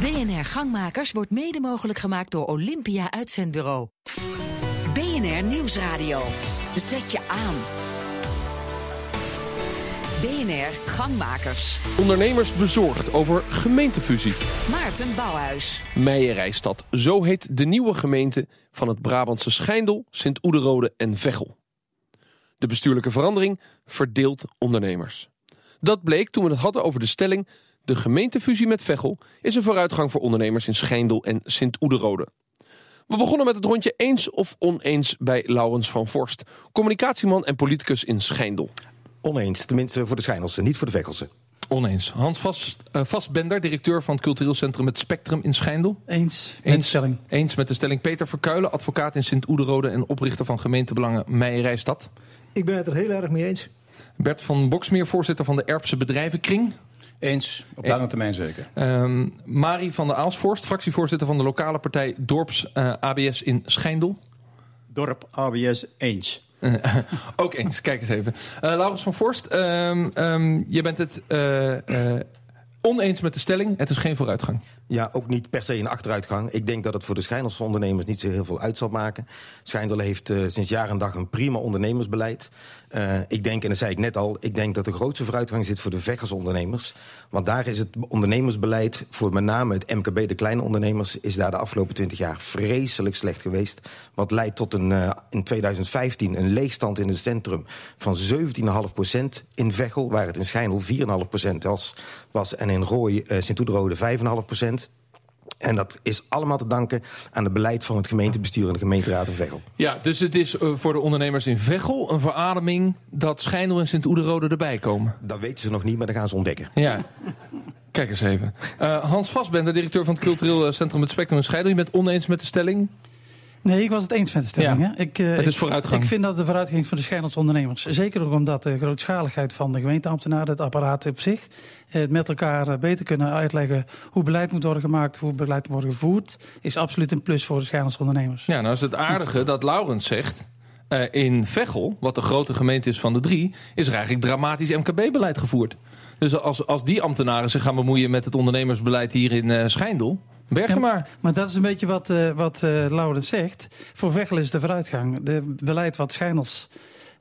BNR Gangmakers wordt mede mogelijk gemaakt door Olympia Uitzendbureau. BNR Nieuwsradio. Zet je aan. BNR Gangmakers. Ondernemers bezorgd over gemeentefusie. Maarten Bouwhuis. Meijerijstad, zo heet de nieuwe gemeente van het Brabantse Schijndel, Sint-Oederode en Veghel. De bestuurlijke verandering verdeelt ondernemers. Dat bleek toen we het hadden over de stelling... de gemeentefusie met Veghel is een vooruitgang voor ondernemers in Schijndel en Sint-Oederode. We begonnen met het rondje eens of oneens bij Laurens van Vorst... communicatieman en politicus in Schijndel. Oneens, tenminste voor de Schijndelsen, niet voor de Veghelse. Oneens. Hans Vast, uh, Vastbender, directeur van het cultureel centrum Het Spectrum in Schijndel. Eens met Eens. de stelling. Eens met de stelling Peter Verkuilen, advocaat in Sint-Oederode... en oprichter van gemeentebelangen Meijerijstad. Ik ben het er heel erg mee eens. Bert van Boksmeer, voorzitter van de Erpse Bedrijvenkring. Eens, op lange termijn zeker. Um, Marie van der Aalsvorst, fractievoorzitter van de lokale partij Dorps uh, ABS in Schijndel. Dorp ABS eens. Uh, ook eens, kijk eens even. Uh, Laurens van Vorst, um, um, je bent het uh, oneens met de stelling. Het is geen vooruitgang. Ja, ook niet per se een achteruitgang. Ik denk dat het voor de Schijndelse ondernemers niet zo heel veel uit zal maken. Schijndel heeft uh, sinds jaar en dag een prima ondernemersbeleid. Uh, ik denk, en dat zei ik net al, ik denk dat de grootste vooruitgang zit voor de Veggers ondernemers. Want daar is het ondernemersbeleid voor met name het MKB, de kleine ondernemers, is daar de afgelopen 20 jaar vreselijk slecht geweest. Wat leidt tot een, uh, in 2015 een leegstand in het centrum van 17,5% in Veghel, waar het in Schijndel 4,5% was, was. En in Rooi, Sint-Oederode 5,5%. En dat is allemaal te danken aan het beleid van het gemeentebestuur en de gemeenteraad in Veghel. Ja, dus het is uh, voor de ondernemers in Veghel een verademing dat Schijndel en Sint-Oederode erbij komen. Dat weten ze nog niet, maar dat gaan ze ontdekken. Ja. Kijk eens even. Uh, Hans Vastbender, directeur van het cultureel centrum Het Spectrum in Schijndel. Je bent oneens met de stelling? Nee, ik was het eens met de stelling. Ja, hè? Ik, uh, het is vooruitgang. Ik vind dat de vooruitgang van de Schijndelse ondernemers. Zeker ook omdat de grootschaligheid van de gemeenteambtenaren, het apparaat op zich, het met elkaar beter kunnen uitleggen hoe beleid moet worden gemaakt, hoe beleid moet worden gevoerd, is absoluut een plus voor de Schijndelse ondernemers. Ja, nou is het aardige dat Laurens zegt. Uh, in Veghel, wat de grote gemeente is van de drie, is er eigenlijk dramatisch MKB-beleid gevoerd. Dus als, als die ambtenaren zich gaan bemoeien met het ondernemersbeleid hier in uh, Schijndel, Berg ja, maar. Maar dat is een beetje wat, uh, wat uh, Laurens zegt. Voor Veghel is de vooruitgang. De beleid wat Schijnels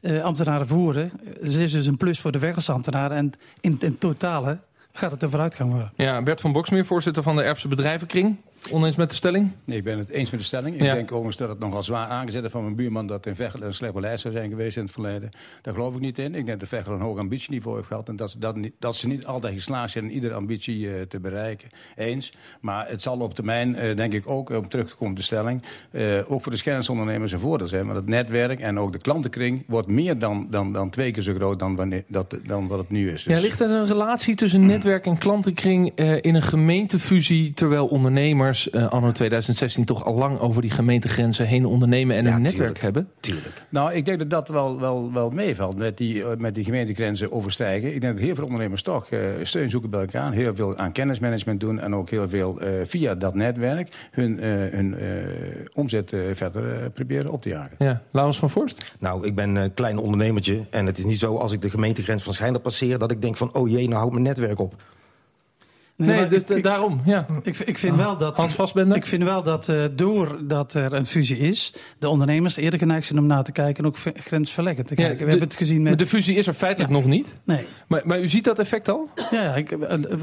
uh, ambtenaren voeren... is dus een plus voor de Vechelse ambtenaren. En in, in totale gaat het een vooruitgang worden. Ja, Bert van Boksmeer, voorzitter van de Erpse Bedrijvenkring. Oneens met de stelling? Nee, ik ben het eens met de stelling. Ik ja. denk overigens dat het nogal zwaar aangezet is van mijn buurman... dat in Veghel een slecht beleid zou zijn geweest in het verleden. Daar geloof ik niet in. Ik denk dat Veghel een hoog ambitieniveau heeft gehad... en dat ze, dat, niet, dat ze niet altijd geslaagd zijn in iedere ambitie uh, te bereiken. Eens. Maar het zal op termijn, uh, denk ik ook, om terug te komen op de stelling... Uh, ook voor de schermsondernemers een voordeel zijn. Maar het netwerk en ook de klantenkring wordt meer dan, dan, dan twee keer zo groot... dan, wanneer, dat, dan wat het nu is. Dus. Ja, ligt er een relatie tussen netwerk en klantenkring... in een gemeentefusie, terwijl ondernemers anno 2000 2016 toch al lang over die gemeentegrenzen heen ondernemen en ja, een netwerk hebben? Tuurlijk. Nou, ik denk dat dat wel, wel, wel meevalt met die, met die gemeentegrenzen overstijgen. Ik denk dat heel veel ondernemers toch uh, steun zoeken bij elkaar. Heel veel aan kennismanagement doen en ook heel veel uh, via dat netwerk hun, uh, hun omzet verder proberen op te jagen. Ja, Laurens van Voorst? Nou, ik ben een klein ondernemertje en het is niet zo als ik de gemeentegrens van Schijndel passeer... dat ik denk van, oh jee, nou houdt mijn netwerk op. Nee, nee ik, ik, daarom, ja. Ik, ik vind wel dat, Hans Vastbender? Ik vind wel dat uh, doordat er een fusie is... de ondernemers eerder geneigd zijn om na te kijken... en ook grensverleggend te kijken. Ja, de, We hebben het gezien met... De fusie is er feitelijk ja. nog niet. Nee. Maar, maar u ziet dat effect al? Ja, ik,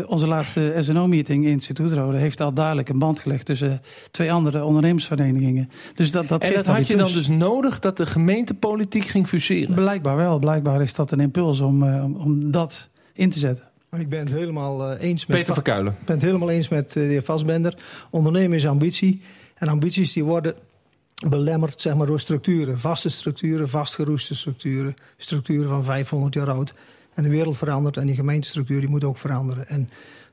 onze laatste SNO-meeting in Sint-Oederode... heeft al duidelijk een band gelegd tussen twee andere ondernemersverenigingen. Dus dat, dat en dat had je dan dus nodig dat de gemeentepolitiek ging fuseren? Blijkbaar wel. Blijkbaar is dat een impuls om, uh, om dat in te zetten. Ik ben het helemaal uh, eens met... Peter Verkuilen. Ik ben het helemaal eens met uh, de heer Vastbender. Ondernemen is ambitie. En ambities die worden belemmerd zeg maar, door structuren. Vaste structuren, vastgeroeste structuren. Structuren van 500 jaar oud. En de wereld verandert en die gemeentestructuur die moet ook veranderen. En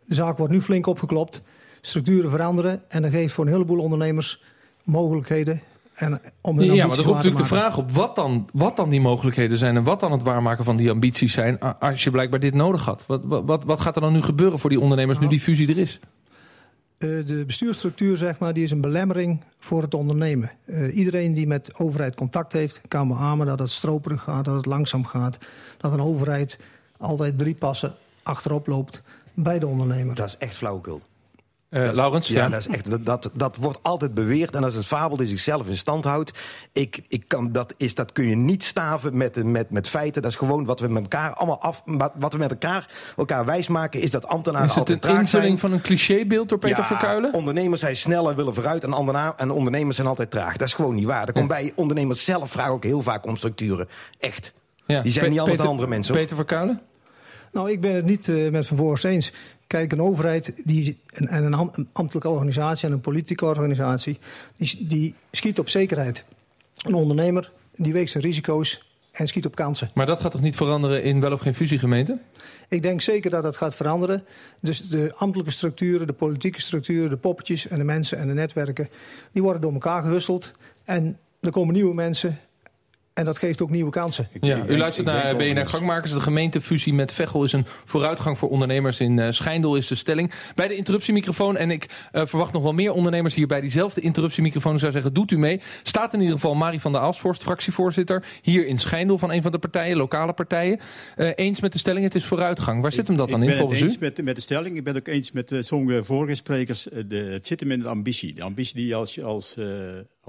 de zaak wordt nu flink opgeklopt. Structuren veranderen en dat geeft voor een heleboel ondernemers mogelijkheden en om ja, maar er roept natuurlijk de vraag op wat dan, wat dan die mogelijkheden zijn... en wat dan het waarmaken van die ambities zijn... als je blijkbaar dit nodig had. Wat, wat, wat gaat er dan nu gebeuren voor die ondernemers nou, nu die fusie er is? Uh, de bestuursstructuur zeg maar, die is een belemmering voor het ondernemen. Uh, iedereen die met overheid contact heeft... kan beamen dat het stroperig gaat, dat het langzaam gaat... dat een overheid altijd drie passen achterop loopt bij de ondernemer. Dat is echt flauwekul. Uh, Laurens? Ja, ja, Dat, is echt, dat, dat, wordt altijd beweerd. En dat is een fabel die zichzelf in stand houdt. Ik, ik kan, dat, is, dat kun je niet staven met, met, met feiten. Dat is gewoon wat we met elkaar allemaal af. Wat we met elkaar, elkaar wijsmaken, is dat ambtenaren. Is het een invulling van een clichébeeld door Peter ja, Verkuilen? Ondernemers zijn snel en willen vooruit. En, en ondernemers zijn altijd traag. Dat is gewoon niet waar. Dat komt bij ondernemers zelf vragen ook heel vaak om structuren. Echt. Ja. Die zijn niet anders dan andere mensen. Peter Verkuilen? Nou, ik ben het niet uh, met Van Voorst eens. Kijk, een overheid die, en, een ambtelijke organisatie en een politieke organisatie, die, die schiet op zekerheid. Een ondernemer die weegt zijn risico's en schiet op kansen. Maar dat gaat toch niet veranderen in wel of geen fusiegemeente? Ik denk zeker dat dat gaat veranderen. Dus de ambtelijke structuren, de politieke structuren, de poppetjes en de mensen en de netwerken, die worden door elkaar gehusteld. En er komen nieuwe mensen en dat geeft ook nieuwe kansen. Ja, u luistert naar BNR Gangmakers. De gemeentefusie met Veghel is een vooruitgang voor ondernemers in uh, Schijndel is de stelling. Bij de interruptiemicrofoon, en ik uh, verwacht nog wel meer ondernemers hier bij diezelfde interruptiemicrofoon. Ik zou zeggen, doet u mee. Staat in ieder geval Marie van der Aalsvorst, fractievoorzitter, hier in Schijndel van een van de partijen, lokale partijen. Uh, eens met de stelling, het is vooruitgang. Waar zit hem dat dan in volgens u? Ik ben het eens met, met de stelling. Ik ben het ook eens met sommige vorige sprekers. De, het zit hem in de ambitie. De ambitie die je als, als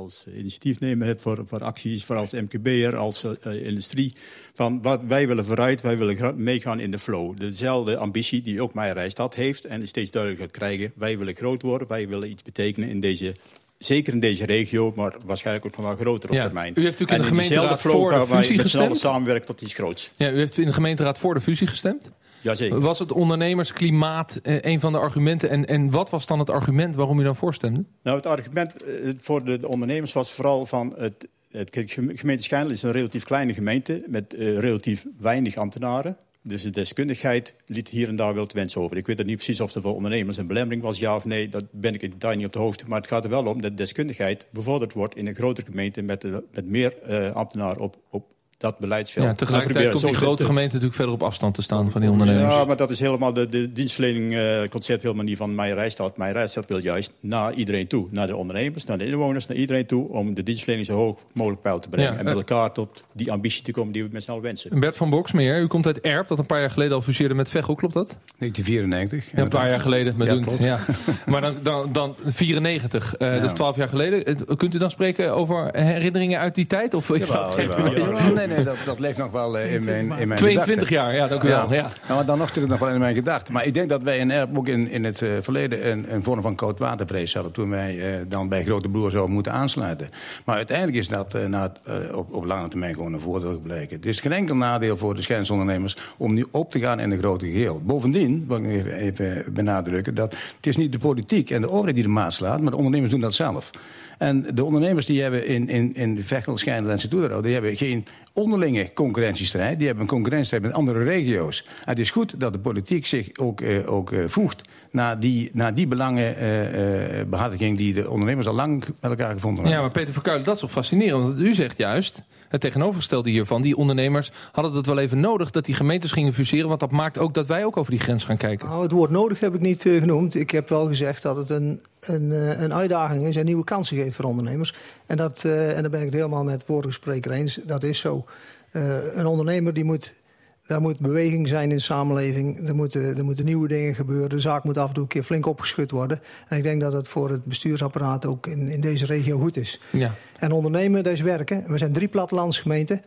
als initiatiefnemer hebt voor, voor acties, voor als MKB'er, als uh, industrie. Van wat wij willen vooruit, wij willen meegaan in de flow. Dezelfde ambitie die ook mijn Rijstad heeft en steeds duidelijker gaat krijgen. Wij willen groot worden, wij willen iets betekenen in deze zeker in deze regio, maar waarschijnlijk ook nog wel groter op termijn. U heeft natuurlijk in de gemeenteraad voor de fusie gestemd. samenwerkt tot iets groots. Ja, u heeft in de gemeenteraad voor de fusie gestemd. Jazeker. Was het ondernemersklimaat eh, een van de argumenten? En, en wat was dan het argument waarom u dan voorstemde? Nou, het argument eh, voor de, ondernemers was vooral van... Het, het, gemeente Schijndel is een relatief kleine gemeente... met uh, relatief weinig ambtenaren. Dus de deskundigheid liet hier en daar wel te wensen over. Ik weet niet precies of er voor ondernemers een belemmering was, ja of nee. Dat ben ik daar niet op de hoogte. Maar het gaat er wel om dat deskundigheid bevorderd wordt in een grotere gemeente met, met meer uh, ambtenaren op, op dat beleidsveld. Ja, tegelijkertijd komt die grote gemeente natuurlijk verder op afstand te staan van die ondernemers. Ja, maar dat is helemaal de, de dienstverlening uh, concept helemaal niet van Meijer Rijstad. Meijer Rijstad wil juist naar iedereen toe. Naar de ondernemers, naar de inwoners, naar iedereen toe. Om de dienstverlening zo hoog mogelijk peil te brengen. en met elkaar tot die ambitie te komen die we met z'n allen wensen. Bert van Boksmeer, u komt uit Erp, dat een paar jaar geleden al fuseerde met Veghel. Klopt dat? 1994. Ja, een paar jaar geleden, met ja, ja. Maar dan, dan, dan 94, uh, ja. dat is 12 jaar geleden. Kunt u dan spreken over herinneringen uit die tijd? Of is dat Nee, nee, dat, dat leeft nog wel eh, in mijn, in mijn 22 jaar, ja, dank u wel. Ja. Nou, maar dan nog natuurlijk nog wel in mijn gedachten. Maar ik denk dat wij in Erp ook in, in het uh, verleden een, een vorm van koudwatervrees hadden... toen wij uh, dan bij Grote Broer zouden moeten aansluiten. Maar uiteindelijk is dat na, op, op lange termijn gewoon een voordeel gebleken. Het is geen enkel nadeel voor de schijnsondernemers om nu op te gaan in een grote geheel. Bovendien, wil ik even, even benadrukken, dat het is niet de politiek en de overheid die de maat slaat... maar de ondernemers doen dat zelf. En de ondernemers die hebben in, in, in Vechel, Schijndel en Sint die hebben geen onderlinge concurrentiestrijd. Die hebben een concurrentiestrijd met andere regio's. het is goed dat de politiek zich ook, uh, ook uh, voegt naar die, naar die belangenbehartiging uh, die de ondernemers al lang met elkaar gevonden hebben. Ja, maar Peter Verkuilen, dat is toch fascinerend. Want u zegt juist, het tegenovergestelde hiervan, die ondernemers hadden het wel even nodig dat die gemeentes gingen fuseren. Want dat maakt ook dat wij ook over die grens gaan kijken. Nou, het woord nodig heb ik niet genoemd. Ik heb wel gezegd dat het een, een, een uitdaging is en nieuwe kansen geeft voor ondernemers. En, dat, en daar ben ik het helemaal met vorige spreker eens. Dat is zo. Uh, een ondernemer die moet, daar moet beweging zijn in de samenleving. Er moeten, er moeten nieuwe dingen gebeuren. De zaak moet af en toe een keer flink opgeschud worden. En ik denk dat het voor het bestuursapparaat ook in, in deze regio goed is. Ja. En ondernemen, dat is werken. We zijn drie plattelandsgemeenten.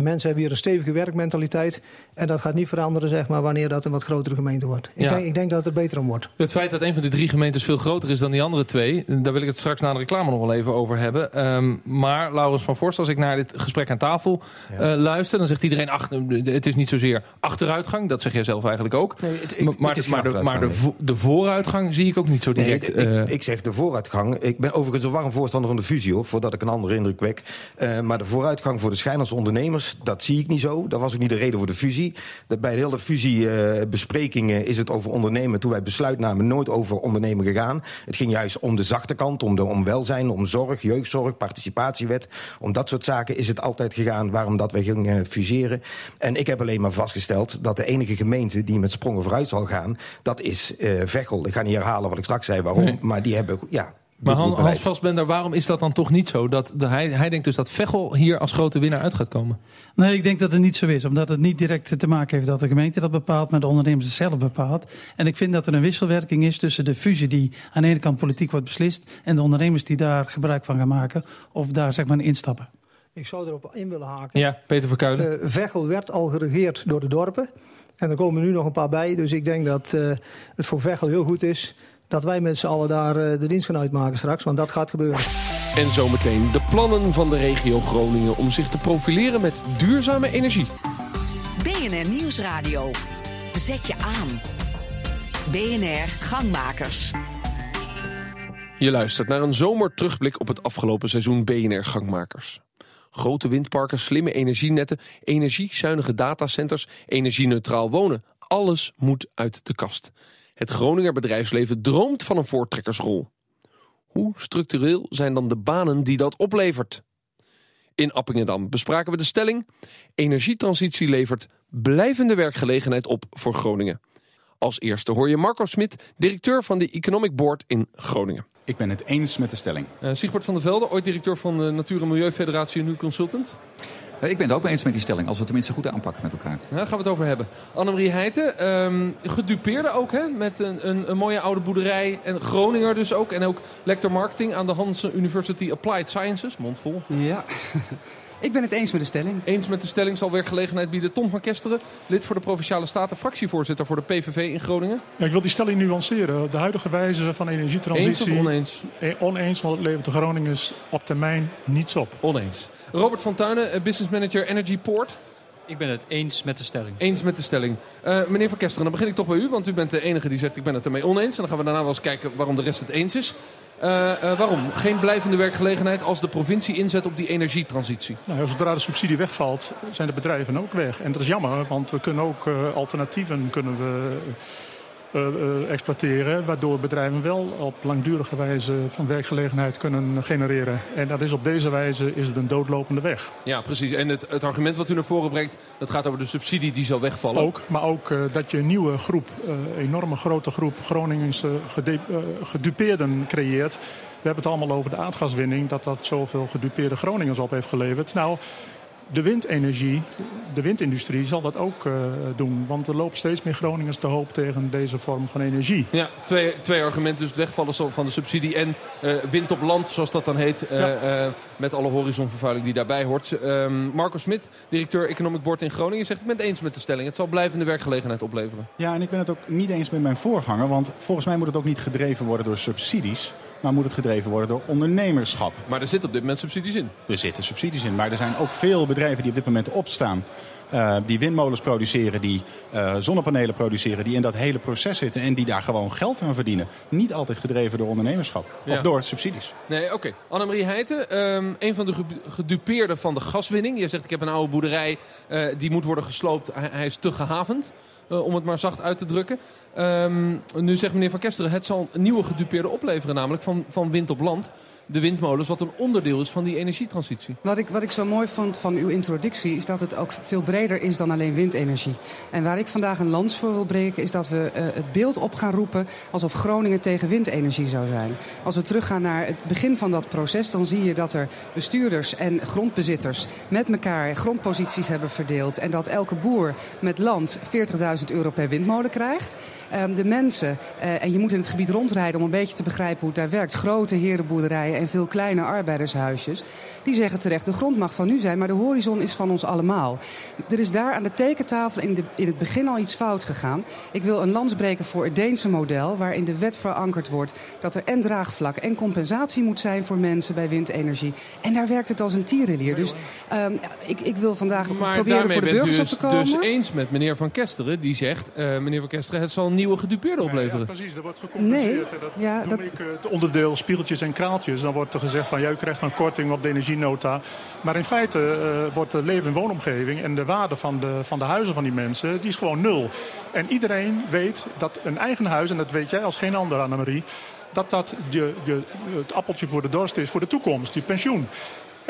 Mensen hebben hier een stevige werkmentaliteit. En dat gaat niet veranderen zeg maar, wanneer dat een wat grotere gemeente wordt. Ik, denk, ik denk dat het er beter om wordt. Het feit dat een van de drie gemeentes veel groter is dan die andere twee... daar wil ik het straks na de reclame nog wel even over hebben. Um, maar Laurens van Vorst, als ik naar dit gesprek aan tafel ja. uh, luister... dan zegt iedereen, ach, het is niet zozeer achteruitgang. Dat zeg jij zelf eigenlijk ook. Nee, het, ik, maar, het maar, de, maar de, de, vooruitgang zie ik ook niet zo direct. Nee, ik, uh, ik, zeg de vooruitgang. Ik ben overigens een warm voorstander van de fusie, hoor, voordat ik een andere indruk wek. Uh, maar de vooruitgang voor de schijners ondernemers, dat zie ik niet zo. Dat was ook niet de reden voor de fusie. Dat bij de hele fusiebesprekingen is het over ondernemen. Toen wij besluit namen, nooit over ondernemen gegaan. Het ging juist om de zachte kant, om, de, om welzijn, om zorg, jeugdzorg, participatiewet. Om dat soort zaken is het altijd gegaan waarom dat wij gingen fuseren. En ik heb alleen maar vastgesteld dat de enige gemeente die met sprongen vooruit zal gaan, dat is uh, Veghel. Ik ga niet herhalen wat ik straks zei waarom, nee. maar die hebben, ja, Maar Hans, Hans Vastbender, waarom is dat dan toch niet zo? Dat de, hij, hij denkt dus dat Veghel hier als grote winnaar uit gaat komen. Nee, ik denk dat het niet zo is. Omdat het niet direct te maken heeft dat de gemeente dat bepaalt, maar de ondernemers het zelf bepaalt. En ik vind dat er een wisselwerking is tussen de fusie die aan de ene kant politiek wordt beslist en de ondernemers die daar gebruik van gaan maken of daar zeg maar in instappen. Ik zou erop in willen haken. Ja, Peter Verkuilen. Uh, Veghel werd al geregeerd door de dorpen. En er komen nu nog een paar bij. Dus ik denk dat uh, het voor Veghel heel goed is dat wij met z'n allen daar uh, de dienst gaan uitmaken straks. Want dat gaat gebeuren. En zometeen de plannen van de regio Groningen om zich te profileren met duurzame energie. BNR Nieuwsradio. Zet je aan. BNR Gangmakers. Je luistert naar een zomerterugblik op het afgelopen seizoen BNR Gangmakers. Grote windparken, slimme energienetten, energiezuinige datacenters, energieneutraal wonen. Alles moet uit de kast. Het Groninger bedrijfsleven droomt van een voortrekkersrol. Hoe structureel zijn dan de banen die dat oplevert? In Appingedam bespraken we de stelling... energietransitie levert blijvende werkgelegenheid op voor Groningen. Als eerste hoor je Marco Smit, directeur van de Economic Board in Groningen. Ik ben het eens met de stelling. Uh, Siegbert van der Velde, ooit directeur van de Natuur- en Milieufederatie en nu consultant. Uh, ik ben het ook mee eens met die stelling, als we het tenminste goed aanpakken met elkaar. Ja, daar gaan we het over hebben. Annemarie Heijten, um, gedupeerde ook hè, met een, een, een, mooie oude boerderij. En Groninger dus ook. En ook lector marketing aan de Hansen University Applied Sciences. Mondvol. Ja. Ik ben het eens met de stelling. Eens met de stelling zal werkgelegenheid bieden. Tom van Kesteren, lid voor de Provinciale Staten, fractievoorzitter voor de PVV in Groningen. Ja, ik wil die stelling nuanceren. De huidige wijze van energietransitie... Eens of oneens? Oneens, want het levert de Groningers op termijn niets op. Oneens. Robert van Tuinen, eh, business manager Energy Port. Ik ben het eens met de stelling. Eens met de stelling. Uh, meneer Van Kesteren, dan begin ik toch bij u, want u bent de enige die zegt ik ben het ermee oneens. En dan gaan we daarna wel eens kijken waarom de rest het eens is. Uh, uh, waarom? Geen blijvende werkgelegenheid als de provincie inzet op die energietransitie? Nou, zodra de subsidie wegvalt, zijn de bedrijven ook weg. En dat is jammer, want we kunnen ook uh, alternatieven kunnen we, exploiteren... waardoor bedrijven wel op langdurige wijze van werkgelegenheid kunnen genereren. En dat is op deze wijze is het een doodlopende weg. Ja, precies. En het, het argument wat u naar voren brengt, dat gaat over de subsidie die zal wegvallen. Ook, maar ook dat je een nieuwe groep, een enorme grote groep Groningse gedupeerden creëert... We hebben het allemaal over de aardgaswinning, dat dat zoveel gedupeerde Groningers op heeft geleverd. Nou, de windenergie, de windindustrie zal dat ook uh, doen. Want er loopt steeds meer Groningers te hoop tegen deze vorm van energie. Ja, twee, twee argumenten. Dus het wegvallen van de subsidie en uh, wind op land, zoals dat dan heet. Uh, ja. met alle horizonvervuiling die daarbij hoort. Marco Smit, directeur Economic Board in Groningen, zegt ik ben het eens met de stelling. Het zal blijvende werkgelegenheid opleveren. Ja, en ik ben het ook niet eens met mijn voorganger. Want volgens mij moet het ook niet gedreven worden door subsidies maar moet het gedreven worden door ondernemerschap. Maar er zitten op dit moment subsidies in. Er zitten subsidies in, maar er zijn ook veel bedrijven die op dit moment opstaan. Uh, die windmolens produceren, die uh, zonnepanelen produceren, die in dat hele proces zitten en die daar gewoon geld aan verdienen. Niet altijd gedreven door ondernemerschap ja. of door subsidies. Nee, oké. Okay. Annemarie Heijten, um, een van de gedupeerden van de gaswinning. Je zegt ik heb een oude boerderij, uh, die moet worden gesloopt. Hij, hij is te gehavend. Uh, om het maar zacht uit te drukken. Um, nu zegt meneer Van Kesteren, het zal nieuwe gedupeerde opleveren, namelijk van, van wind op land de windmolens, wat een onderdeel is van die energietransitie. Wat ik, wat ik zo mooi vond van uw introductie, is dat het ook veel breder is dan alleen windenergie. En waar ik vandaag een lans voor wil breken, is dat we uh, het beeld op gaan roepen alsof Groningen tegen windenergie zou zijn. Als we teruggaan naar het begin van dat proces, dan zie je dat er bestuurders en grondbezitters met elkaar grondposities hebben verdeeld. En dat elke boer met land 40.000 euro per windmolen krijgt. Um, de mensen, uh, en je moet in het gebied rondrijden om een beetje te begrijpen hoe het daar werkt. Grote herenboerderijen en veel kleine arbeidershuisjes. Die zeggen terecht, de grond mag van u zijn, maar de horizon is van ons allemaal. Er is daar aan de tekentafel in, de, in het begin al iets fout gegaan. Ik wil een lans breken voor het Deense model, waarin de wet verankerd wordt dat er en draagvlak en compensatie moet zijn voor mensen bij windenergie. En daar werkt het als een tierenlier. Dus um, ik, ik wil vandaag maar proberen voor de burgers dus, op te komen. dus eens met meneer Van Kesteren, die zegt, uh, meneer Van Kesteren, het zal een nieuwe gedupeerde opleveren. Ja, precies, er wordt gecompenseerd. Nee, dat ja, noem dat... ik uh, het onderdeel spiegeltjes en kraaltjes. Dan wordt er gezegd van, u krijgt een korting op de energienota. Maar in feite uh, wordt de leven- en woonomgeving en de waarde van de, van de huizen van die mensen, die is gewoon nul. En iedereen weet dat een eigen huis, en dat weet jij als geen ander, Annemarie, dat dat je, je, het appeltje voor de dorst is voor de toekomst, je pensioen.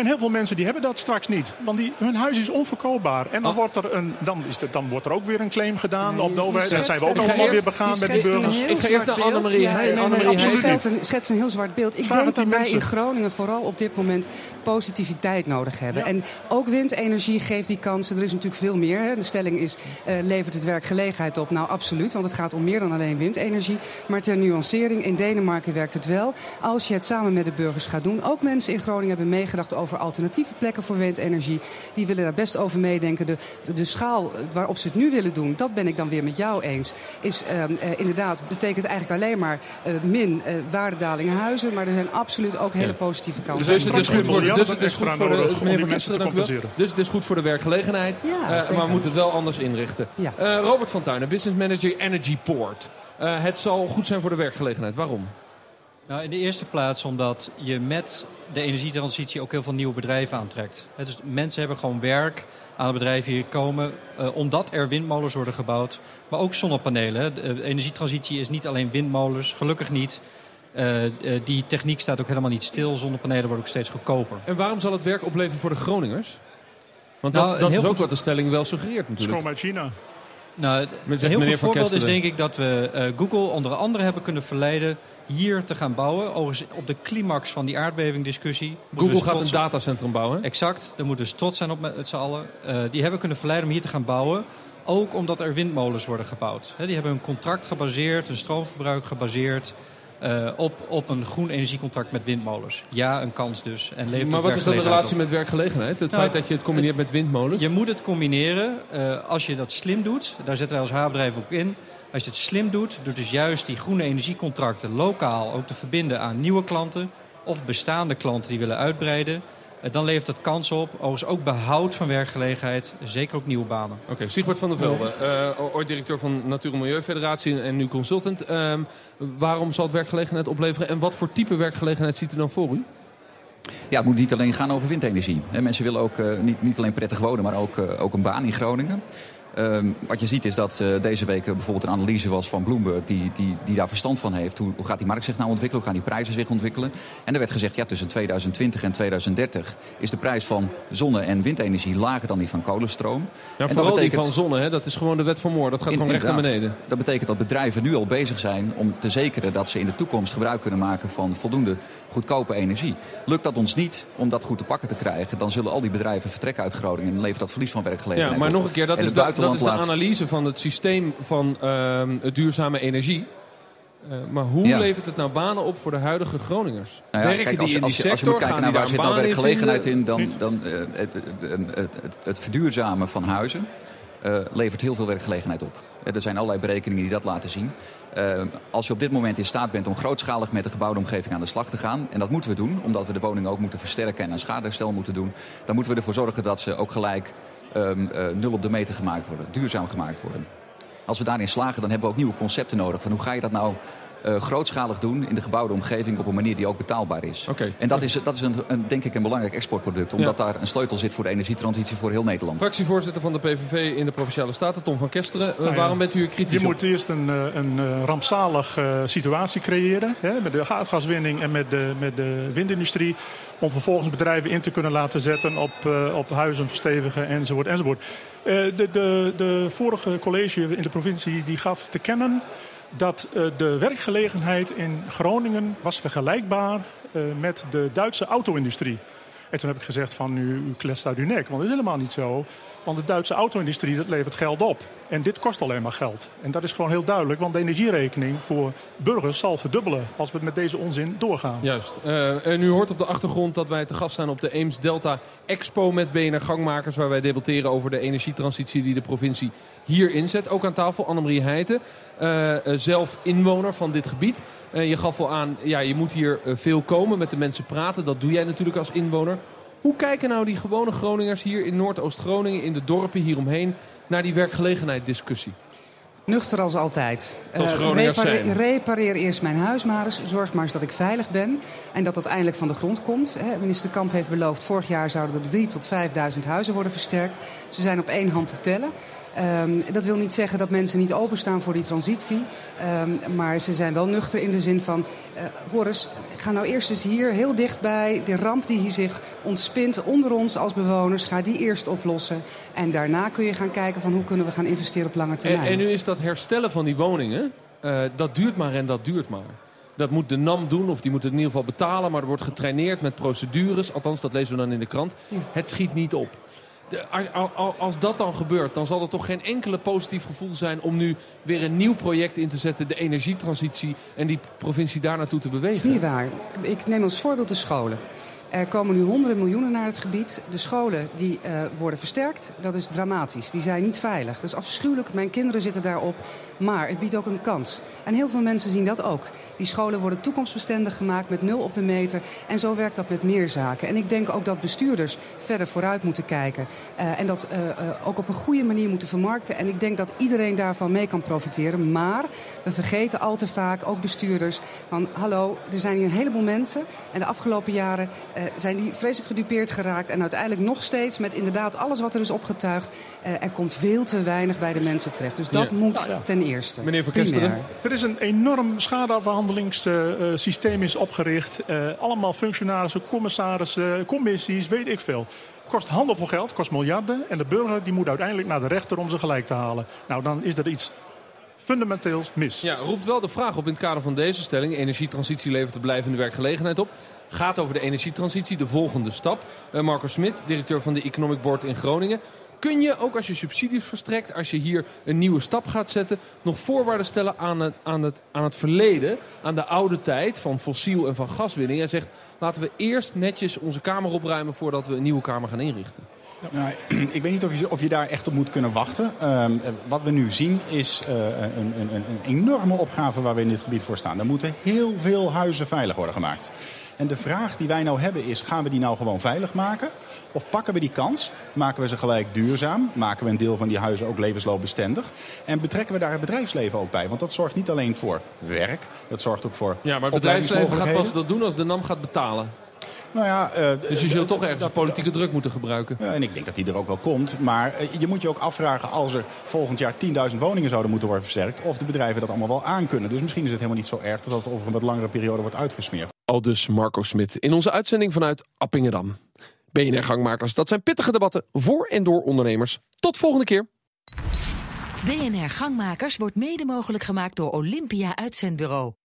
En heel veel mensen die hebben dat straks niet. Want die, hun huis is onverkoopbaar. En dan, Ah. wordt, er een, dan, is er, dan wordt er ook weer een claim gedaan op de je overheid. Dan zijn we ook je weer begaan met die burgers. heel Ik ga eerst zwart naar Annemarie beeld. Heij- Ja, nee, nee, Annemarie nee, je Heij. stelt een, schetst een heel zwart beeld. Ik Vraag denk het dat wij in. Groningen vooral op dit moment positiviteit nodig hebben. Ja. En ook windenergie geeft die kansen. Er is natuurlijk veel meer. Hè. De stelling is, eh, levert het werkgelegenheid op? Nou, absoluut, want het gaat om meer dan alleen windenergie. Maar ter nuancering, in Denemarken werkt het wel. Als je het samen met de burgers gaat doen. Ook mensen in Groningen hebben meegedacht over alternatieve plekken voor windenergie. Die willen daar best over meedenken. De, de schaal waarop ze het nu willen doen, dat ben ik dan weer met jou eens. Is ehm, eh, inderdaad, betekent eigenlijk alleen maar eh, min eh, waardedaling huizen. Maar er zijn absoluut ook hele positieve kansen. Dus het is goed voor, Ja, dus het is goed voor de, meneer dank u compenseren. Dus het is goed voor de werkgelegenheid. Ja, maar we moeten het wel anders inrichten. Ja. Eh, Robert van Tuinen, business manager Energy Port. Eh, het zal goed zijn voor de werkgelegenheid. Waarom? Nou, in de eerste plaats omdat je met de energietransitie ook heel veel nieuwe bedrijven aantrekt. Hè, dus mensen hebben gewoon werk aan de bedrijven hier komen eh, omdat er windmolens worden gebouwd. Maar ook zonnepanelen. De eh, energietransitie is niet alleen windmolens, gelukkig niet. Eh, eh, die techniek staat ook helemaal niet stil. Zonnepanelen worden ook steeds goedkoper. En waarom zal het werk opleveren voor de Groningers? Want Nou, dat, dat is ook goed- wat de stelling wel suggereert Het natuurlijk. komt uit China. Nou, een heel goed voorbeeld is denk ik dat we eh, Google onder andere hebben kunnen verleiden hier te gaan bouwen. Overigens op de climax van die aardbevingdiscussie. Google dus gaat een datacentrum bouwen. Exact, daar moeten we dus trots zijn op met z'n allen. Eh, die hebben kunnen verleiden om hier te gaan bouwen. Ook omdat er windmolens worden gebouwd. Die hebben een contract gebaseerd, een stroomverbruik gebaseerd... eh, op, op een groen energiecontract met windmolens. Ja, een kans dus. En levert Maar wat is dan de relatie op. met werkgelegenheid? Het Nou, feit dat je het combineert met windmolens? Je moet het combineren. eh, als je dat slim doet, daar zetten wij als haarbedrijf ook in. Als je het slim doet, door dus juist die groene energiecontracten lokaal ook te verbinden aan nieuwe klanten of bestaande klanten die willen uitbreiden, dan levert dat kans op. Overigens ook behoud van werkgelegenheid, zeker ook nieuwe banen. Oké, Siegbert van der Velde, eh, ooit directeur van Natuur- en Milieufederatie en nu consultant. Ehm, waarom zal het werkgelegenheid opleveren en wat voor type werkgelegenheid ziet u dan voor u? Ja, het moet niet alleen gaan over windenergie. Hè, Mensen willen ook eh, niet, niet alleen prettig wonen, maar ook, eh, ook een baan in Groningen. Ehm, wat je ziet is dat eh, deze week bijvoorbeeld een analyse was van Bloomberg... die, die, die daar verstand van heeft. Hoe, hoe gaat die markt zich nou ontwikkelen? Hoe gaan die prijzen zich ontwikkelen? En er werd gezegd, ja, tussen 2020 en 2030... is de prijs van zonne- en windenergie lager dan die van kolenstroom. Ja, En vooral dat die van zonne, hè? dat is gewoon de wet van Moore. Dat gaat In- gewoon recht naar beneden. Dat betekent dat bedrijven nu al bezig zijn om te zekeren dat ze in de toekomst gebruik kunnen maken van voldoende goedkope energie. Lukt dat ons niet om dat goed te pakken te krijgen, dan zullen al die bedrijven vertrekken uit Groningen en levert dat verlies van werkgelegenheid Ja, maar op. nog een keer, dat is, de, dat is de analyse van het systeem van ehm, duurzame energie. Eh, maar hoe Ja. levert het nou banen op voor de huidige Groningers? Nou ja, Werken kijk, die als, in die als, je- als je sector? moet kijken naar waar zit nou werkgelegenheid in, dan, dan eh, het, het, het, het verduurzamen van huizen eh, levert heel veel werkgelegenheid op. Er zijn allerlei berekeningen die dat laten zien. Als je op dit moment in staat bent om grootschalig met de gebouwde omgeving aan de slag te gaan, en dat moeten we doen, omdat we de woningen ook moeten versterken en een schadeherstel moeten doen, dan moeten we ervoor zorgen dat ze ook gelijk ehm, eh, nul op de meter gemaakt worden, duurzaam gemaakt worden. Als we daarin slagen, dan hebben we ook nieuwe concepten nodig. Van hoe ga je dat nou eh, grootschalig doen in de gebouwde omgeving op een manier die ook betaalbaar is. Oké. En dat is, dat is een, een, denk ik een belangrijk exportproduct. Omdat daar een sleutel zit voor de energietransitie voor heel Nederland. Fractievoorzitter van de PVV in de Provinciale Staten, Tom van Kesteren. Eh, Nou ja, waarom bent u kritisch Je op? moet eerst een, eh, een eh, rampzalig eh, situatie creëren. Hè, met de aardgaswinning en met de, met de windindustrie. Om vervolgens bedrijven in te kunnen laten zetten op, eh, op huizen verstevigen enzovoort. enzovoort. Eh, de, de, de vorige college in de provincie die gaf te kennen dat eh, de werkgelegenheid in Groningen was vergelijkbaar eh, met de Duitse auto-industrie. En toen heb ik gezegd van u, u kletst uit uw nek. Want dat is helemaal niet zo. Want de Duitse auto-industrie dat levert geld op. En dit kost alleen maar geld. En dat is gewoon heel duidelijk. Want de energierekening voor burgers zal verdubbelen als we met deze onzin doorgaan. Juist. Eh, en u hoort op de achtergrond dat wij te gast zijn op de Eems Delta Expo met BNR Gangmakers. Waar wij debatteren over de energietransitie die de provincie hier inzet. Ook aan tafel Annemarie Heijten, eh, eh, zelf inwoner van dit gebied. Je gaf al aan, ja, je moet hier veel komen, met de mensen praten. Dat doe jij natuurlijk als inwoner. Hoe kijken nou die gewone Groningers hier in Noordoost-Groningen, in de dorpen hieromheen, naar die werkgelegenheidsdiscussie? Nuchter als altijd. Zoals Eh, zijn. repareer eerst mijn huis maar eens. Zorg maar eens dat ik veilig ben. En dat dat eindelijk van de grond komt. Hè, minister Kamp heeft beloofd... vorig jaar zouden er 3.000 tot 5.000 huizen worden versterkt. Ze zijn op één hand te tellen. Ehm, dat wil niet zeggen dat mensen niet openstaan voor die transitie. Ehm, maar ze zijn wel nuchter in de zin van... Uh, Horus, ga nou eerst eens hier heel dichtbij... de ramp die hier zich ontspint onder ons als bewoners... ga die eerst oplossen. En daarna kun je gaan kijken van hoe kunnen we gaan investeren op lange termijn. En, en nu is dat herstellen van die woningen... Uh, dat duurt maar en dat duurt maar. Dat moet de NAM doen, of die moet het in ieder geval betalen. Maar er wordt getraineerd met procedures. Althans, dat lezen we dan in de krant. Het schiet niet op. Als dat dan gebeurt, dan zal er toch geen enkele positief gevoel zijn... om nu weer een nieuw project in te zetten, de energietransitie... en die provincie daar naartoe te bewegen. Dat is niet waar. Ik neem als voorbeeld de scholen. Er komen nu honderden miljoenen naar het gebied. De scholen die uh, worden versterkt, dat is dramatisch. Die zijn niet veilig. Dat is afschuwelijk. Mijn kinderen zitten daarop. Maar het biedt ook een kans. En heel veel mensen zien dat ook. Die scholen worden toekomstbestendig gemaakt met nul op de meter. En zo werkt dat met meer zaken. En ik denk ook dat bestuurders verder vooruit moeten kijken. Uh, en dat uh, ook op een goede manier moeten vermarkten. En ik denk dat iedereen daarvan mee kan profiteren. Maar we vergeten al te vaak, ook bestuurders, van hallo, er zijn hier een heleboel mensen. En de afgelopen jaren zijn die vreselijk gedupeerd geraakt. En uiteindelijk nog steeds met inderdaad alles wat er is opgetuigd. Uh, er komt veel te weinig bij de mensen terecht. Dus dat ja. moet ja. ten eerste. Meneer Van Kesteren. Er is een enorm schadeafhandelingssysteem is opgericht. Uh, allemaal functionarissen, commissarissen, commissies, weet ik veel kost handelvol geld, kost miljarden. En de burger die moet uiteindelijk naar de rechter om ze gelijk te halen. Nou, dan is er iets fundamenteels mis. Ja, roept wel de vraag op in het kader van deze stelling. Energietransitie levert de blijvende werkgelegenheid op. Gaat over de energietransitie, de volgende stap. Uh, Marco Smit, directeur van de Economic Board in Groningen. Kun je, ook als je subsidies verstrekt, als je hier een nieuwe stap gaat zetten... nog voorwaarden stellen aan het, aan het, aan het verleden, aan de oude tijd van fossiel en van gaswinning? Jij zegt, laten we eerst netjes onze kamer opruimen voordat we een nieuwe kamer gaan inrichten. Nou, ik weet niet of je, of je daar echt op moet kunnen wachten. Um, wat we nu zien is uh, een, een, een, enorme opgave waar we in dit gebied voor staan. Er moeten heel veel huizen veilig worden gemaakt. En de vraag die wij nou hebben is, gaan we die nou gewoon veilig maken? Of pakken we die kans, maken we ze gelijk duurzaam, maken we een deel van die huizen ook levensloopbestendig en betrekken we daar het bedrijfsleven ook bij? Want dat zorgt niet alleen voor werk, dat zorgt ook voor Ja, maar het bedrijfsleven gaat pas dat doen als de NAM gaat betalen. Nou ja, uh, dus je zult toch ergens dat, politieke druk moeten gebruiken. Ja, en ik denk dat die er ook wel komt. Maar uh, je moet je ook afvragen als er volgend jaar 10.000 woningen zouden moeten worden versterkt... of de bedrijven dat allemaal wel aankunnen. Dus misschien is het helemaal niet zo erg dat het over een wat langere periode wordt uitgesmeerd. Al dus Marco Smit in onze uitzending vanuit Appingedam. BNR-gangmakers, dat zijn pittige debatten voor en door ondernemers. Tot volgende keer. BNR Gangmakers wordt mede mogelijk gemaakt door Olympia Uitzendbureau.